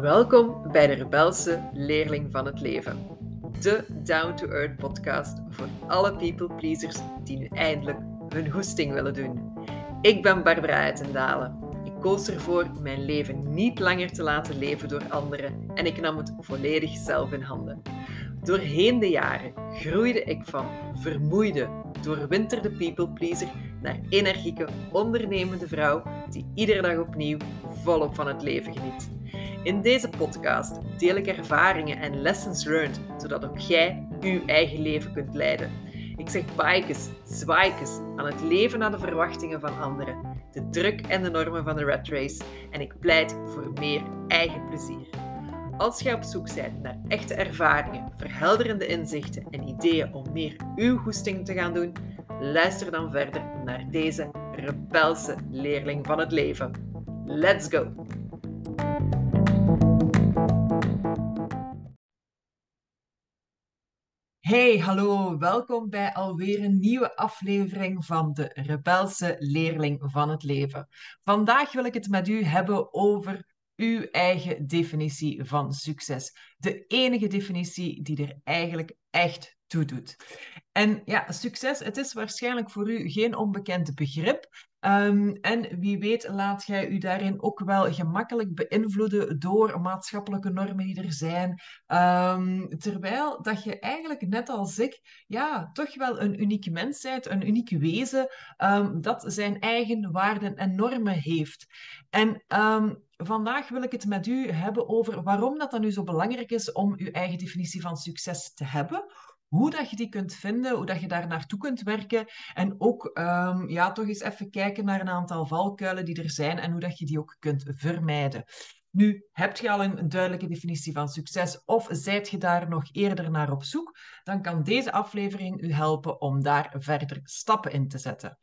Welkom bij de Rebelse Leerling van het Leven. De Down to Earth podcast voor alle people pleasers die nu eindelijk hun hoesting willen doen. Ik ben Barbara Uitendalen. Ik koos ervoor mijn leven niet langer te laten leven door anderen en ik nam het volledig zelf in handen. Doorheen de jaren groeide ik van vermoeide, doorwinterde people pleaser naar energieke, ondernemende vrouw die iedere dag opnieuw volop van het leven geniet. In deze podcast deel ik ervaringen en lessons learned, zodat ook jij uw eigen leven kunt leiden. Ik zeg bikes, zwaaikes aan het leven naar de verwachtingen van anderen, de druk en de normen van de rat race en ik pleit voor meer eigen plezier. Als jij op zoek bent naar echte ervaringen, verhelderende inzichten en ideeën om meer uw goesting te gaan doen, luister dan verder naar deze rebelse leerling van het leven. Let's go! Hey, hallo, welkom bij alweer een nieuwe aflevering van de Rebelse Leerling van het Leven. Vandaag wil ik het met u hebben over uw eigen definitie van succes. De enige definitie die er eigenlijk echt toe doet. En ja, succes, het is waarschijnlijk voor u geen onbekend begrip. Ehm, en wie weet laat jij u daarin ook wel gemakkelijk beïnvloeden door maatschappelijke normen die er zijn. Ehm, terwijl dat je eigenlijk net als ik, ja, toch wel een uniek mens bent, een uniek wezen, um, dat zijn eigen waarden en normen heeft. En vandaag wil ik het met u hebben over waarom dat dan nu zo belangrijk is om uw eigen definitie van succes te hebben hoe dat je die kunt vinden, hoe dat je daar naartoe kunt werken. En ook um, ja, toch eens even kijken naar een aantal valkuilen die er zijn en hoe dat je die ook kunt vermijden. Nu, heb je al een duidelijke definitie van succes of zijt je daar nog eerder naar op zoek, dan kan deze aflevering u helpen om daar verder stappen in te zetten.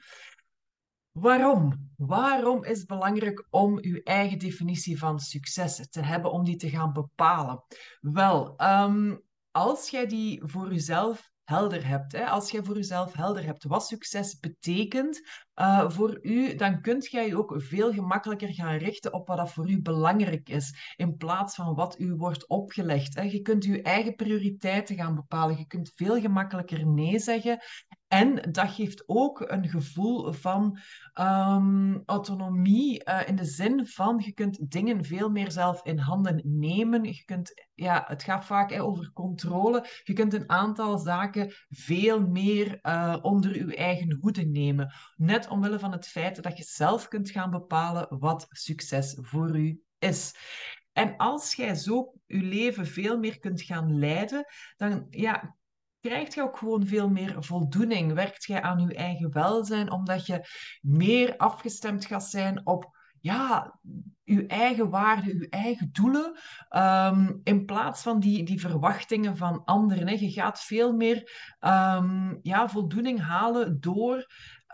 Waarom? Waarom is het belangrijk om uw eigen definitie van succes te hebben, om die te gaan bepalen? Wel, um, als jij die voor jezelf helder hebt, hè, als jij voor jezelf helder hebt wat succes betekent uh, voor u, dan kunt jij je ook veel gemakkelijker gaan richten op wat dat voor u belangrijk is, in plaats van wat u wordt opgelegd. Hè. Je kunt uw eigen prioriteiten gaan bepalen. Je kunt veel gemakkelijker nee zeggen en dat geeft ook een gevoel van um, autonomie uh, in de zin van je kunt dingen veel meer zelf in handen nemen. Je kunt, ja, het gaat vaak hè, over controle. Je kunt een aantal zaken veel meer uh, onder je eigen hoede nemen. Net omwille van het feit dat je zelf kunt gaan bepalen wat succes voor u is. En als jij zo je leven veel meer kunt gaan leiden, dan ja, krijgt je ook gewoon veel meer voldoening. Werkt jij aan je eigen welzijn, omdat je meer afgestemd gaat zijn op ja, uw eigen waarden, uw eigen doelen, um, in plaats van die, die verwachtingen van anderen. Hè. Je gaat veel meer um, ja, voldoening halen door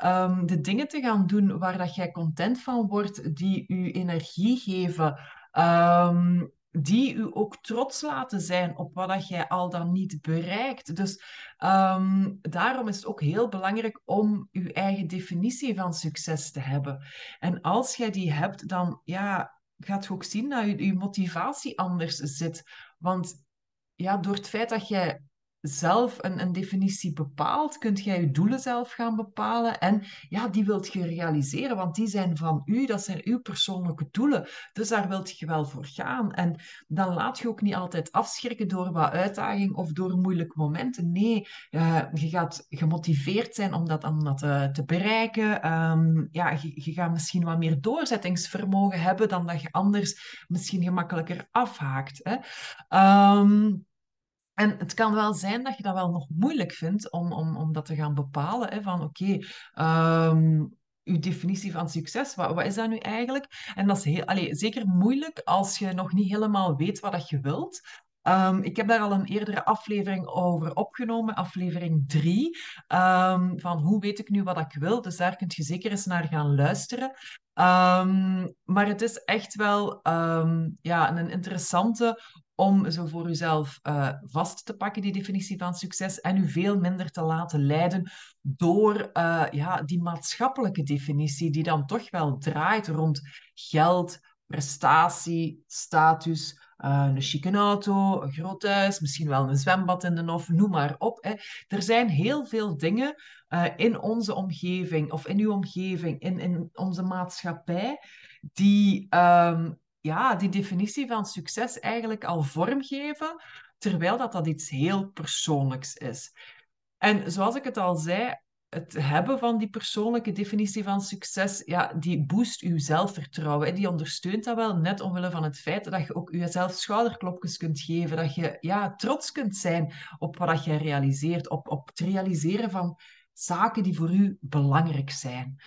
um, de dingen te gaan doen waar dat jij content van wordt, die u energie geven. Um, die u ook trots laten zijn op wat dat jij al dan niet bereikt. Dus um, daarom is het ook heel belangrijk om uw eigen definitie van succes te hebben. En als jij die hebt, dan ja, gaat je ook zien dat je, je motivatie anders zit. Want ja, door het feit dat jij zelf een, een definitie bepaalt, kunt jij je doelen zelf gaan bepalen. En ja, die wilt je realiseren, want die zijn van u, dat zijn uw persoonlijke doelen. Dus daar wilt je wel voor gaan. En dan laat je ook niet altijd afschrikken door wat uitdaging of door moeilijke momenten. Nee, uh, je gaat gemotiveerd zijn om dat, om dat te, bereiken. Um, ja, je, gaat misschien wat meer doorzettingsvermogen hebben dan dat je anders misschien gemakkelijker afhaakt. Hè? Um, en het kan wel zijn dat je dat wel nog moeilijk vindt om, om, om dat te gaan bepalen. Hè, van oké, ehm, uw definitie van succes, wat, wat is dat nu eigenlijk? En dat is heel, allez, zeker moeilijk als je nog niet helemaal weet wat dat je wilt. Um, ik heb daar al een eerdere aflevering over opgenomen, aflevering 3, um, van hoe weet ik nu wat ik wil. Dus daar kun je zeker eens naar gaan luisteren. Maar het is echt wel ja, een interessante om zo voor uzelf uh, vast te pakken, die definitie van succes, en u veel minder te laten leiden door uh, ja, die maatschappelijke definitie, die dan toch wel draait rond geld, prestatie, status, uh, een chique auto, een groot huis, misschien wel een zwembad in de hof, noem maar op. Hè. Er zijn heel veel dingen in onze omgeving of in uw omgeving, in, in onze maatschappij, die um, ja, die definitie van succes eigenlijk al vormgeven, terwijl dat, dat iets heel persoonlijks is. En zoals ik het al zei, het hebben van die persoonlijke definitie van succes, ja, die boost uw zelfvertrouwen. En die ondersteunt dat wel net omwille van het feit dat je ook jezelf schouderklopjes kunt geven. Dat je ja, trots kunt zijn op wat je realiseert. Op, op het realiseren van zaken die voor u belangrijk zijn.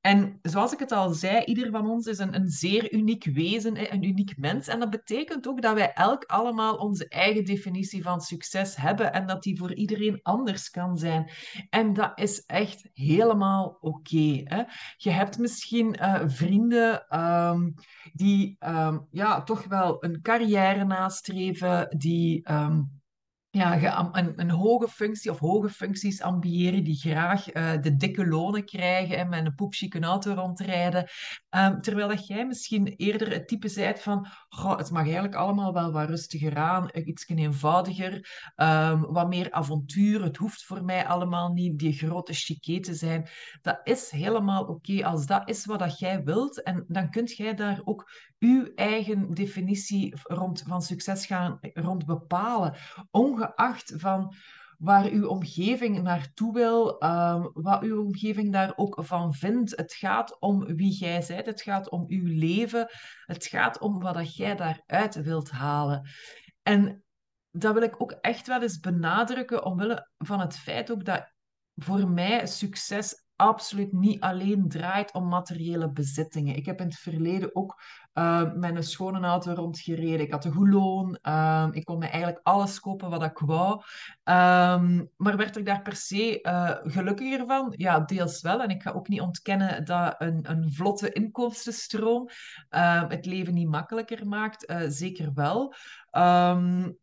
En zoals ik het al zei, ieder van ons is een, een zeer uniek wezen, een uniek mens. En dat betekent ook dat wij elk allemaal onze eigen definitie van succes hebben en dat die voor iedereen anders kan zijn. En dat is echt helemaal oké. je hebt misschien uh, vrienden um, die um, ja, toch wel een carrière nastreven, die. Um, een, een, hoge functie of hoge functies ambiëren die graag uh, de dikke lonen krijgen en met een poepchique auto rondrijden. Um, terwijl dat jij misschien eerder het type zijt van het mag eigenlijk allemaal wel wat rustiger aan, iets eenvoudiger, um, wat meer avontuur. Het hoeft voor mij allemaal niet die grote chiquet te zijn. Dat is helemaal oké als dat is wat dat jij wilt. En dan kunt jij daar ook uw eigen definitie rond, van succes gaan rond bepalen. Ongeacht van waar uw omgeving naartoe wil, um, wat uw omgeving daar ook van vindt. Het gaat om wie jij bent, het gaat om uw leven, het gaat om wat dat jij daaruit wilt halen. En dat wil ik ook echt wel eens benadrukken, omwille van het feit ook dat voor mij succes absoluut niet alleen draait om materiële bezittingen. Ik heb in het verleden ook uh, met een schone auto rondgereden. Ik had een goed loon. Uh, ik kon me eigenlijk alles kopen wat ik wou. Um, maar werd ik daar per se uh, gelukkiger van? Ja, deels wel. En ik ga ook niet ontkennen dat een, een vlotte inkomstenstroom ehm, het leven niet makkelijker maakt. Eh, zeker wel.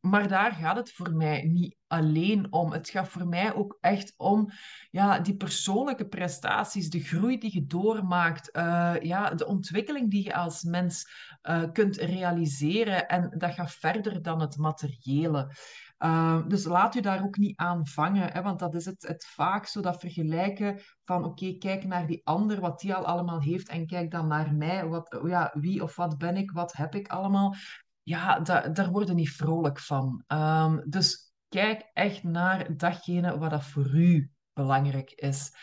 Maar daar gaat het voor mij niet alleen om. Het gaat voor mij ook echt om ja, die persoonlijke prestaties, de groei die je doormaakt, uh, ja, de ontwikkeling die je als mens uh, kunt realiseren. En dat gaat verder dan het materiële. Uh, dus laat u daar ook niet aan vangen, hè, want dat is het, het vaak zo, dat vergelijken van oké, kijk naar die ander, wat die al allemaal heeft, en kijk dan naar mij, wat, ja, wie of wat ben ik, wat heb ik allemaal ja, da daar worden niet vrolijk van. Um, dus kijk echt naar datgene wat dat voor u belangrijk is.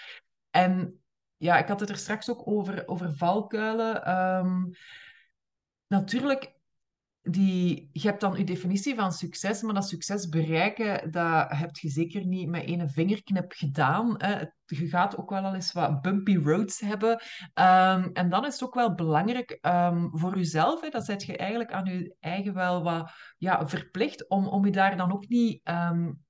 En ja, ik had het er straks ook over, over valkuilen. Um, natuurlijk die, je hebt dan je definitie van succes, maar dat succes bereiken, dat heb je zeker niet met één vingerknip gedaan. Hè. Je gaat ook wel al eens wat bumpy roads hebben. Um, en dan is het ook wel belangrijk um, voor jezelf, hè, dat zet je eigenlijk aan je eigen wel wat ja, verplicht om, om je daar dan ook niet um,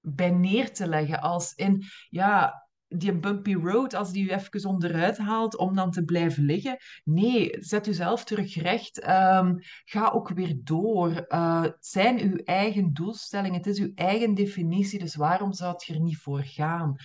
bij neer te leggen. Als in, ja, die bumpy road, als die u even onderuit haalt om dan te blijven liggen. Nee, zet uzelf terug recht. Um, ga ook weer door. Uh, het zijn uw eigen doelstellingen. Het is uw eigen definitie. Dus waarom zou het er niet voor gaan?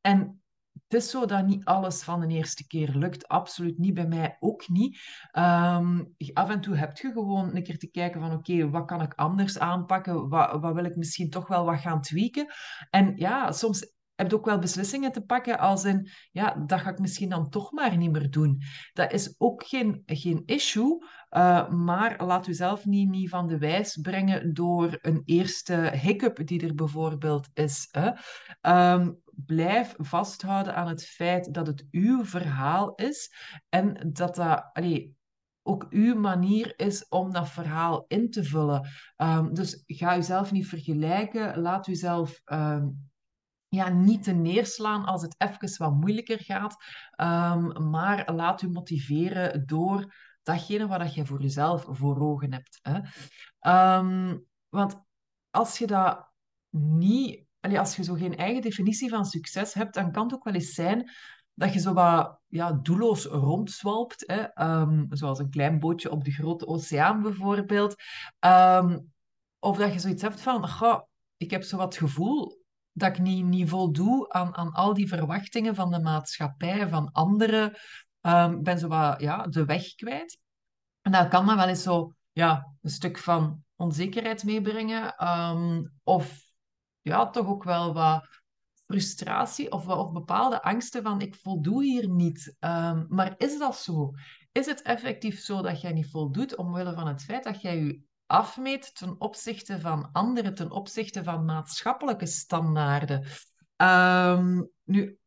En het is zo dat niet alles van de eerste keer lukt. Absoluut niet, bij mij ook niet. Um, af en toe heb je gewoon een keer te kijken van oké, wat kan ik anders aanpakken? Wat, wat wil ik misschien toch wel wat gaan tweaken? En ja, soms heb je ook wel beslissingen te pakken als in, ja, dat ga ik misschien dan toch maar niet meer doen. Dat is ook geen, geen issue, uh, maar laat u zelf niet, niet van de wijs brengen door een eerste hiccup die er bijvoorbeeld is. Hè. Um, blijf vasthouden aan het feit dat het uw verhaal is en dat dat... Allee, ook uw manier is om dat verhaal in te vullen. Um, dus ga jezelf niet vergelijken. Laat uzelf um, ja, niet te neerslaan als het even wat moeilijker gaat. Um, maar laat u motiveren door datgene wat je voor jezelf voor ogen hebt. Hè. Um, want als je dat niet, als je zo geen eigen definitie van succes hebt, dan kan het ook wel eens zijn dat je zo wat ja, doelloos rondzwalpt. Hè? Um, zoals een klein bootje op de grote oceaan bijvoorbeeld. Of dat je zoiets hebt van, ik heb zo wat gevoel dat ik niet, niet voldoe aan, aan al die verwachtingen van de maatschappij, van anderen. Um, ben zo wat ja, de weg kwijt. En dan kan dat wel eens zo ja, een stuk van onzekerheid meebrengen. Ehm, of ja, toch ook wel wat frustratie of, of bepaalde angsten van ik voldoe hier niet. Ehm, maar is dat zo? Is het effectief zo dat jij niet voldoet omwille van het feit dat jij je afmeet ten opzichte van anderen, ten opzichte van maatschappelijke standaarden? Um, nu,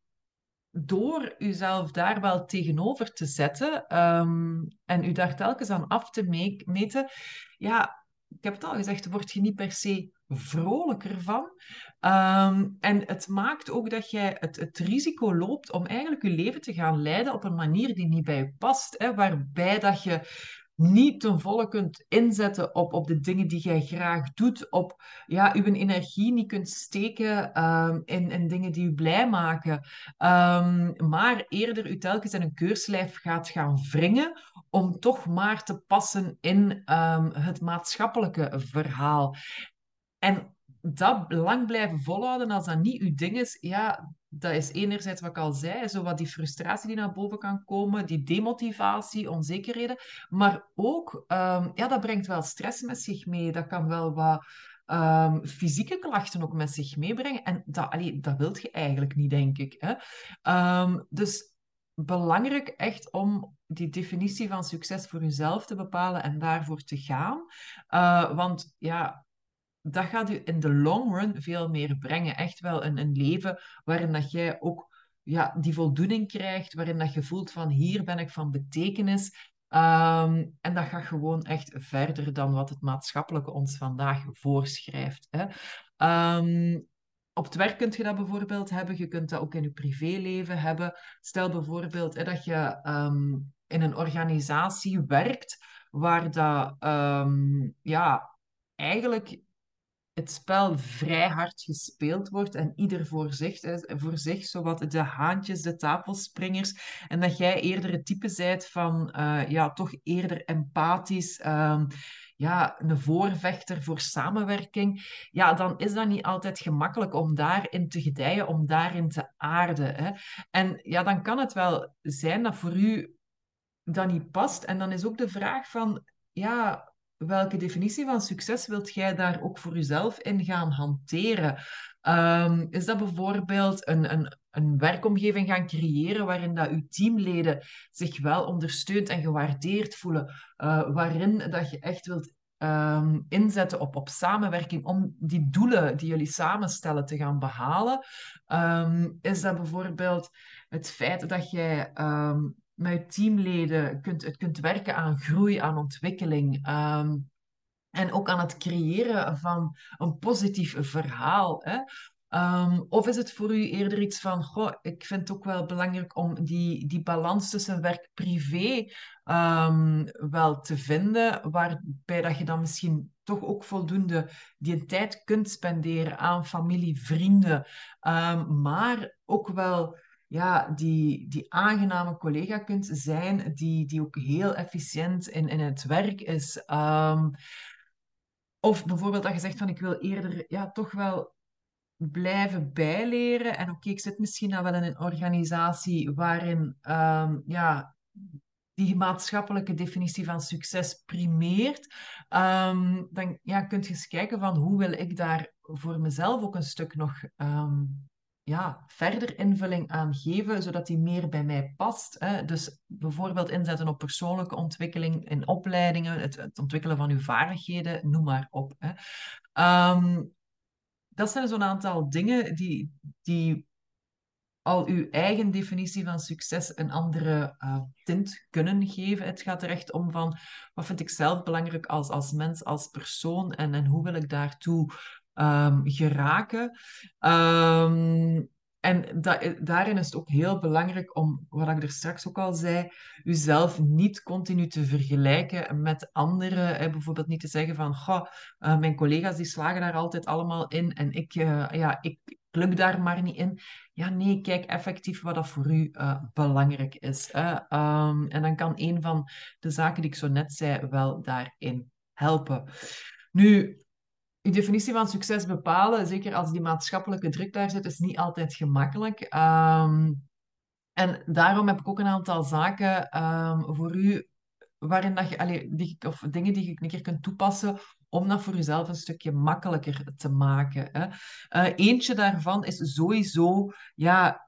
door uzelf daar wel tegenover te zetten ehm, en u daar telkens aan af te meten, ja, ik heb het al gezegd, word je niet per se vrolijker van. Ehm, en het maakt ook dat jij het, het risico loopt om eigenlijk je leven te gaan leiden op een manier die niet bij je past. Hè, waarbij dat je niet ten volle kunt inzetten op, op de dingen die jij graag doet, op ja, uw energie niet kunt steken um, in, in dingen die u blij maken, um, maar eerder u telkens in een keurslijf gaat gaan wringen om toch maar te passen in um, het maatschappelijke verhaal. En dat lang blijven volhouden als dat niet uw ding is, ja, dat is enerzijds wat ik al zei, zo wat die frustratie die naar boven kan komen, die demotivatie, onzekerheden, maar ook, um, ja, dat brengt wel stress met zich mee. Dat kan wel wat um, fysieke klachten ook met zich meebrengen. En dat, allee, dat wilt je eigenlijk niet, denk ik. Hè? Um, dus belangrijk echt om die definitie van succes voor jezelf te bepalen en daarvoor te gaan. Uh, want ja, dat gaat u in de long run veel meer brengen. Echt wel een, een leven waarin dat jij ook ja, die voldoening krijgt, waarin dat je voelt van hier ben ik van betekenis. Um, en dat gaat gewoon echt verder dan wat het maatschappelijke ons vandaag voorschrijft. Hè. Um, op het werk kun je dat bijvoorbeeld hebben. Je kunt dat ook in je privéleven hebben. Stel bijvoorbeeld hè, dat je um, in een organisatie werkt waar dat, ja, eigenlijk het spel vrij hard gespeeld wordt en ieder voor zich, voor zich zowat de haantjes, de tafelspringers, en dat jij eerder het type zijt van, uh, ja, toch eerder empathisch, um, ja, een voorvechter voor samenwerking, ja, dan is dat niet altijd gemakkelijk om daarin te gedijen, om daarin te aarden. Hè. En ja, dan kan het wel zijn dat voor u dat niet past. En dan is ook de vraag van, ja, welke definitie van succes wilt jij daar ook voor jezelf in gaan hanteren? Um, is dat bijvoorbeeld een, een, een werkomgeving gaan creëren waarin dat uw teamleden zich wel ondersteund en gewaardeerd voelen, uh, waarin dat je echt wilt um, inzetten op, op samenwerking om die doelen die jullie samenstellen te gaan behalen? Um, is dat bijvoorbeeld het feit dat jij met teamleden kunt, het kunt werken aan groei, aan ontwikkeling. Ehm, en ook aan het creëren van een positief verhaal. Hè? Ehm, of is het voor u eerder iets van, goh, ik vind het ook wel belangrijk om die, die balans tussen werk-privé um, wel te vinden, waarbij dat je dan misschien toch ook voldoende die tijd kunt spenderen aan familie, vrienden, maar ook wel ja, die, die aangename collega kunt zijn, die, die ook heel efficiënt in, in het werk is. Um, of bijvoorbeeld dat je zegt van ik wil eerder ja, toch wel blijven bijleren. En oké, ik zit misschien nou wel in een organisatie waarin um, ja, die maatschappelijke definitie van succes primeert. Um, dan ja, kun je eens kijken van hoe wil ik daar voor mezelf ook een stuk nog ja, verder invulling aan geven, zodat die meer bij mij past. Hè. Dus bijvoorbeeld inzetten op persoonlijke ontwikkeling in opleidingen, het, het ontwikkelen van uw vaardigheden, noem maar op. Hè. Um, dat zijn zo'n aantal dingen die, die al uw eigen definitie van succes een andere uh, tint kunnen geven. Het gaat er echt om van wat vind ik zelf belangrijk als, als mens, als persoon en, en hoe wil ik daartoe um, geraken. Um, en dat, daarin is het ook heel belangrijk om, wat ik er straks ook al zei, uzelf niet continu te vergelijken met anderen. Hè. Bijvoorbeeld niet te zeggen van, uh, mijn collega's die slagen daar altijd allemaal in en ik, uh, ja, ik luk daar maar niet in. Ja, nee, kijk effectief wat dat voor u belangrijk is. Hè. Um, en dan kan een van de zaken die ik zo net zei wel daarin helpen. Nu, je definitie van succes bepalen, zeker als die maatschappelijke druk daar zit, is niet altijd gemakkelijk. Um, en daarom heb ik ook een aantal zaken um, voor u waarin dat je, die, of dingen die je een keer kunt toepassen om dat voor jezelf een stukje makkelijker te maken. Hè. Uh, eentje daarvan is sowieso, ja,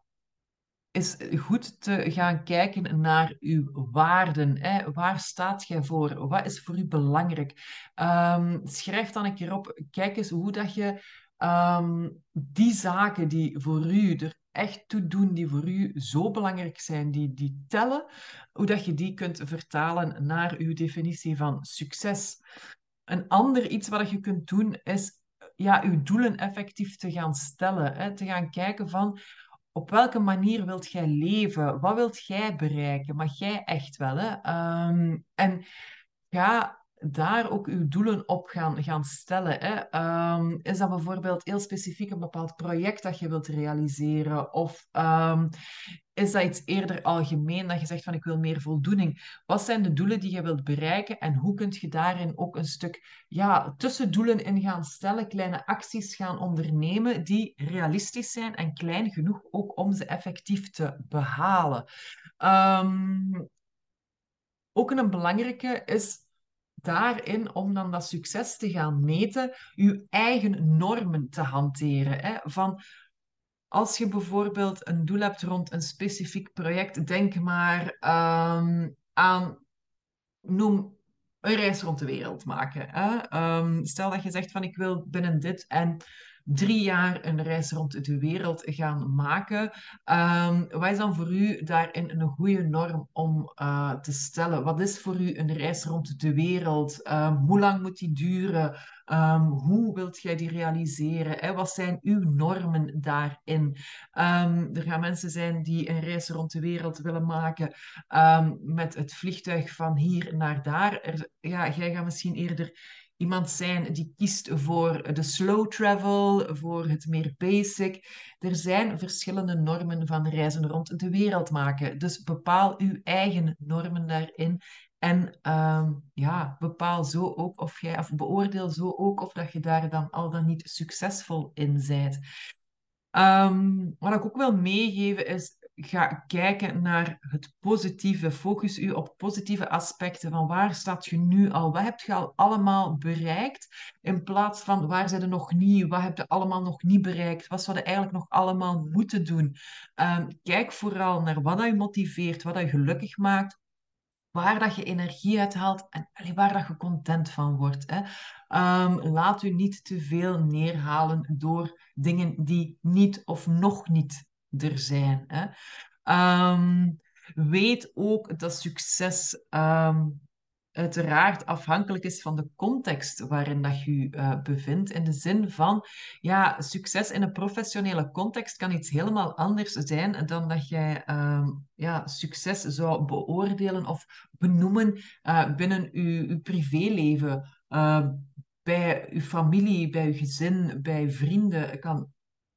is goed te gaan kijken naar uw waarden. Hè. Waar staat jij voor? Wat is voor u belangrijk? Um, schrijf dan een keer op, kijk eens hoe dat je um, die zaken die voor u er echt toe doen, die voor u zo belangrijk zijn, die, die tellen, hoe dat je die kunt vertalen naar uw definitie van succes. Een ander iets wat je kunt doen is ja, uw doelen effectief te gaan stellen. Hè? Te gaan kijken van op welke manier wilt jij leven? Wat wilt jij bereiken? Maar jij echt wel. Hè? Um, en ga daar ook uw doelen op gaan, gaan stellen. Hè? Um, is dat bijvoorbeeld heel specifiek een bepaald project dat je wilt realiseren? Of um, is dat iets eerder algemeen dat je zegt van ik wil meer voldoening? Wat zijn de doelen die je wilt bereiken en hoe kun je daarin ook een stuk ja, tussendoelen in gaan stellen, kleine acties gaan ondernemen die realistisch zijn en klein genoeg ook om ze effectief te behalen? Um, ook een belangrijke is daarin, om dan dat succes te gaan meten, je eigen normen te hanteren. Hè? Van als je bijvoorbeeld een doel hebt rond een specifiek project, denk maar um, aan, noem een reis rond de wereld maken. Hè? Um, stel dat je zegt van ik wil binnen dit en drie jaar een reis rond de wereld gaan maken. Um, wat is dan voor u daarin een goede norm om uh, te stellen? Wat is voor u een reis rond de wereld? Um, hoe lang moet die duren? Um, hoe wilt jij die realiseren? Hè? Wat zijn uw normen daarin? er gaan mensen zijn die een reis rond de wereld willen maken met het vliegtuig van hier naar daar. Er, ja, jij gaat misschien eerder iemand zijn die kiest voor de slow travel, voor het meer basic. Er zijn verschillende normen van reizen rond de wereld maken. Dus bepaal uw eigen normen daarin. En uh, ja, bepaal zo ook of jij, of beoordeel zo ook of dat je daar dan al dan niet succesvol in bent. Um, wat ik ook wil meegeven is, ga kijken naar het positieve. Focus u op positieve aspecten van waar staat je nu al? Wat heb je al allemaal bereikt? In plaats van waar zijn er nog niet? Wat heb je allemaal nog niet bereikt? Wat zou je eigenlijk nog allemaal moeten doen? Um, kijk vooral naar wat je motiveert, wat je gelukkig maakt waar dat je energie uit haalt en waar dat je content van wordt. Hè. Um, laat u niet te veel neerhalen door dingen die niet of nog niet er zijn. Hè. Um, weet ook dat succes um, uiteraard afhankelijk is van de context waarin dat je uh, bevindt. In de zin van, ja, succes in een professionele context kan iets helemaal anders zijn dan dat jij um, ja, succes zou beoordelen of benoemen uh, binnen je, je privéleven. Uh, bij uw familie, bij uw gezin, bij vrienden. kan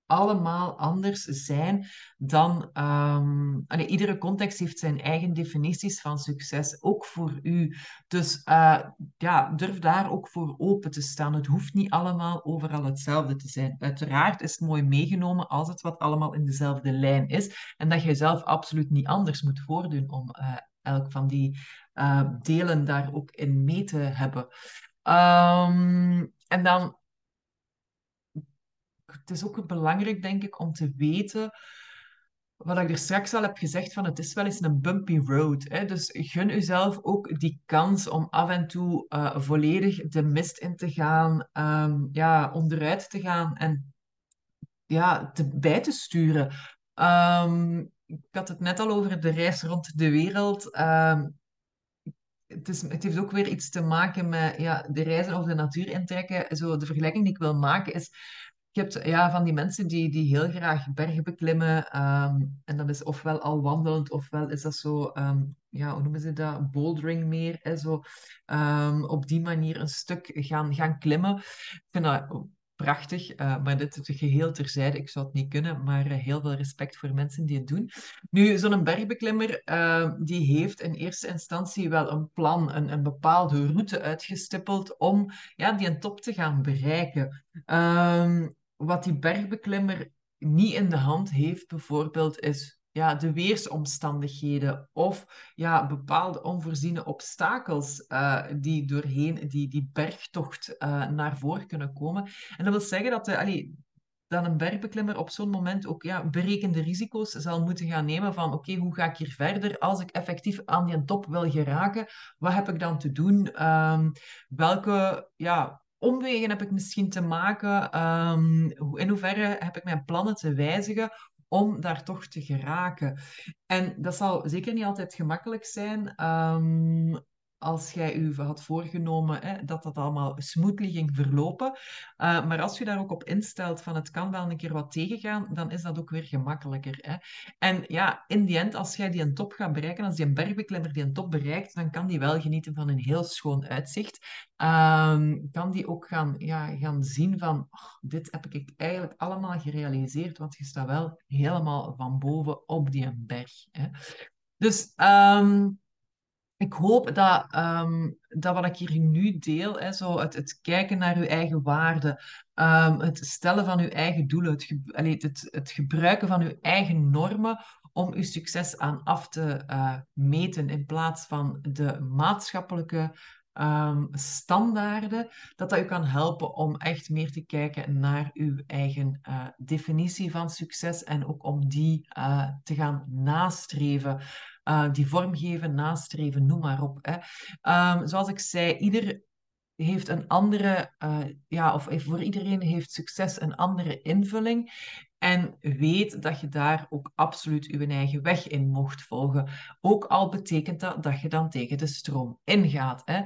allemaal anders zijn dan. Um, iedere context heeft zijn eigen definities van succes, ook voor u. Dus uh, ja, durf daar ook voor open te staan. Het hoeft niet allemaal overal hetzelfde te zijn. Uiteraard is het mooi meegenomen als het wat allemaal in dezelfde lijn is en dat je zelf absoluut niet anders moet voordoen om uh, elk van die uh, delen daar ook in mee te hebben. Um, en dan het is ook belangrijk, denk ik, om te weten wat ik er straks al heb gezegd, van het is wel eens een bumpy road. Hè? Dus gun uzelf ook die kans om af en toe uh, volledig de mist in te gaan, um, ja, onderuit te gaan en ja, te, bij te sturen. Um, ik had het net al over de reis rond de wereld. Um, het, is, het heeft ook weer iets te maken met ja, de reizen of de natuur intrekken. Zo, de vergelijking die ik wil maken is je hebt ja, van die mensen die, die heel graag bergen beklimmen. Ehm, en dat is ofwel al wandelend, ofwel is dat zo, um, ja, hoe noemen ze dat? Bouldering meer. Hè? Zo, um, op die manier een stuk gaan, gaan klimmen. Ik vind dat prachtig, uh, maar dit is geheel terzijde. Ik zou het niet kunnen, maar uh, heel veel respect voor mensen die het doen. Nu, zo'n bergbeklimmer, die heeft in eerste instantie wel een plan, een, een bepaalde route uitgestippeld om ja, die een top te gaan bereiken. Um, wat die bergbeklimmer niet in de hand heeft, bijvoorbeeld, is ja, de weersomstandigheden of ja, bepaalde onvoorziene obstakels uh, die doorheen die, die bergtocht uh, naar voren kunnen komen. En dat wil zeggen dat de, allee, dat een bergbeklimmer op zo'n moment ook ja, berekende risico's zal moeten gaan nemen van oké, hoe ga ik hier verder? Als ik effectief aan die top wil geraken, wat heb ik dan te doen? Um, welke ja, omwegen heb ik misschien te maken? Um, in hoeverre heb ik mijn plannen te wijzigen om daar toch te geraken? En dat zal zeker niet altijd gemakkelijk zijn. Um, als jij u had voorgenomen hè, dat dat allemaal smoothly ging verlopen. Uh, maar als je daar ook op instelt van het kan wel een keer wat tegengaan, dan is dat ook weer gemakkelijker. Hè. En ja, in die end, als jij die een top gaat bereiken, als die een bergbeklimmer die een top bereikt, dan kan die wel genieten van een heel schoon uitzicht. Um, kan die ook gaan, ja, gaan zien van, oh, dit heb ik eigenlijk allemaal gerealiseerd, want je staat wel helemaal van boven op die berg. Hè. Dus... Um, ik hoop dat, um, dat wat ik hier nu deel, hè, zo het, het kijken naar uw eigen waarden, um, het stellen van uw eigen doelen, het, het, het gebruiken van uw eigen normen om uw succes aan af te uh, meten in plaats van de maatschappelijke um, standaarden, dat dat u kan helpen om echt meer te kijken naar uw eigen uh, definitie van succes en ook om die uh, te gaan nastreven. Uh, die vormgeven, nastreven, noem maar op. Hè. Um, zoals ik zei, ieder heeft een andere, uh, ja, of voor iedereen heeft succes een andere invulling. En weet dat je daar ook absoluut je eigen weg in mocht volgen. Ook al betekent dat dat je dan tegen de stroom ingaat. Hè.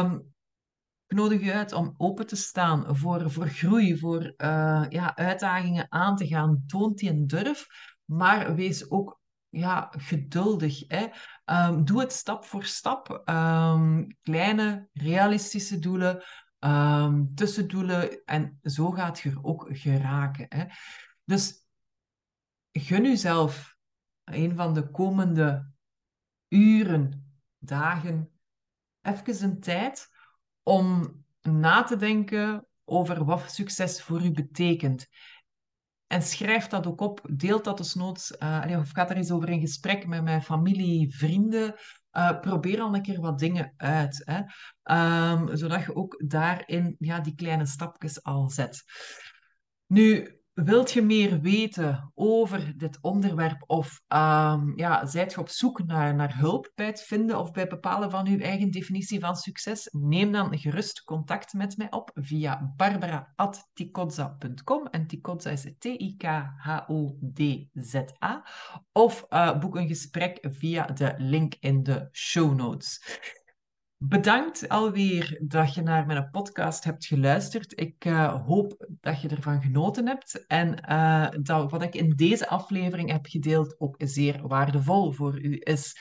Um, ik nodig je uit om open te staan voor, voor groei, voor uh, ja, uitdagingen aan te gaan. Toont die een durf, maar wees ook ja, geduldig. Hè? Um, doe het stap voor stap. Um, kleine, realistische doelen, um, tussendoelen. En zo gaat je er ook geraken. Hè? Dus gun jezelf een van de komende uren, dagen, even een tijd om na te denken over wat succes voor u betekent. En schrijf dat ook op. Deelt dat dus noods. Uh, of gaat er eens over in gesprek met mijn familie, vrienden. Uh, probeer al een keer wat dingen uit. Hè? Um, zodat je ook daarin ja, die kleine stapjes al zet. Nu, Wilt je meer weten over dit onderwerp of um, ja, zijt je op zoek naar, naar hulp bij het vinden of bij bepalen van uw eigen definitie van succes? Neem dan gerust contact met mij op via barbara.tikozza.com en Tikozza is T-I-K-H-O-D-Z-A of uh, boek een gesprek via de link in de show notes. Bedankt alweer dat je naar mijn podcast hebt geluisterd. Ik uh, hoop dat je ervan genoten hebt en uh, dat wat ik in deze aflevering heb gedeeld ook zeer waardevol voor u is.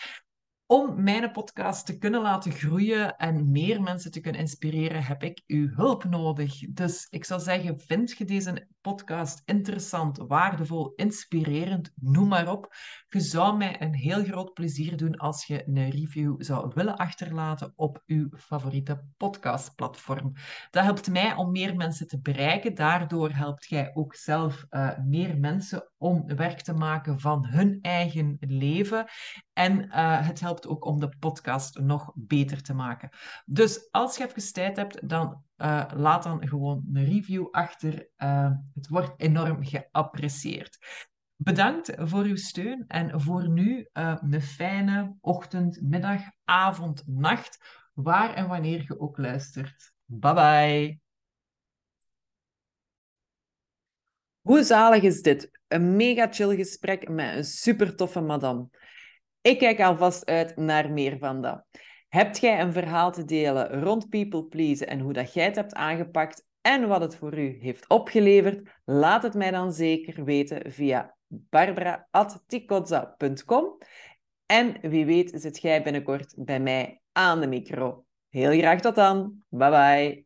Om mijn podcast te kunnen laten groeien en meer mensen te kunnen inspireren, heb ik uw hulp nodig. Dus ik zou zeggen, vind je deze podcast interessant, waardevol, inspirerend, noem maar op. Je zou mij een heel groot plezier doen als je een review zou willen achterlaten op uw favoriete podcastplatform. Dat helpt mij om meer mensen te bereiken. Daardoor helpt jij ook zelf uh, meer mensen om werk te maken van hun eigen leven. En uh, het helpt ook om de podcast nog beter te maken. Dus als je even tijd hebt, dan uh, laat dan gewoon een review achter. Uh, het wordt enorm geapprecieerd. Bedankt voor uw steun en voor nu uh, een fijne ochtend, middag, avond, nacht, waar en wanneer je ook luistert. Bye bye. Hoe zalig is dit? Een mega chill gesprek met een super toffe madame. Ik kijk alvast uit naar meer van dat. Hebt jij een verhaal te delen rond people pleasen en hoe dat jij het hebt aangepakt en wat het voor u heeft opgeleverd? Laat het mij dan zeker weten via barbara.tikozza.com. En wie weet zit jij binnenkort bij mij aan de micro. Heel graag tot dan. Bye bye.